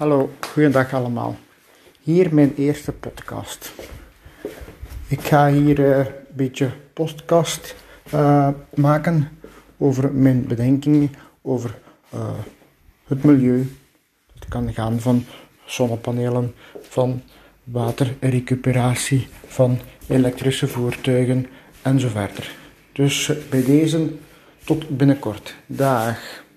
Hallo, goedendag allemaal. Hier mijn eerste podcast. Ik ga hier eh, een beetje podcast uh, maken over mijn bedenkingen over uh, het milieu. Het kan gaan van zonnepanelen, van waterrecuperatie, van elektrische voertuigen en zo verder. Dus bij deze tot binnenkort. Dag.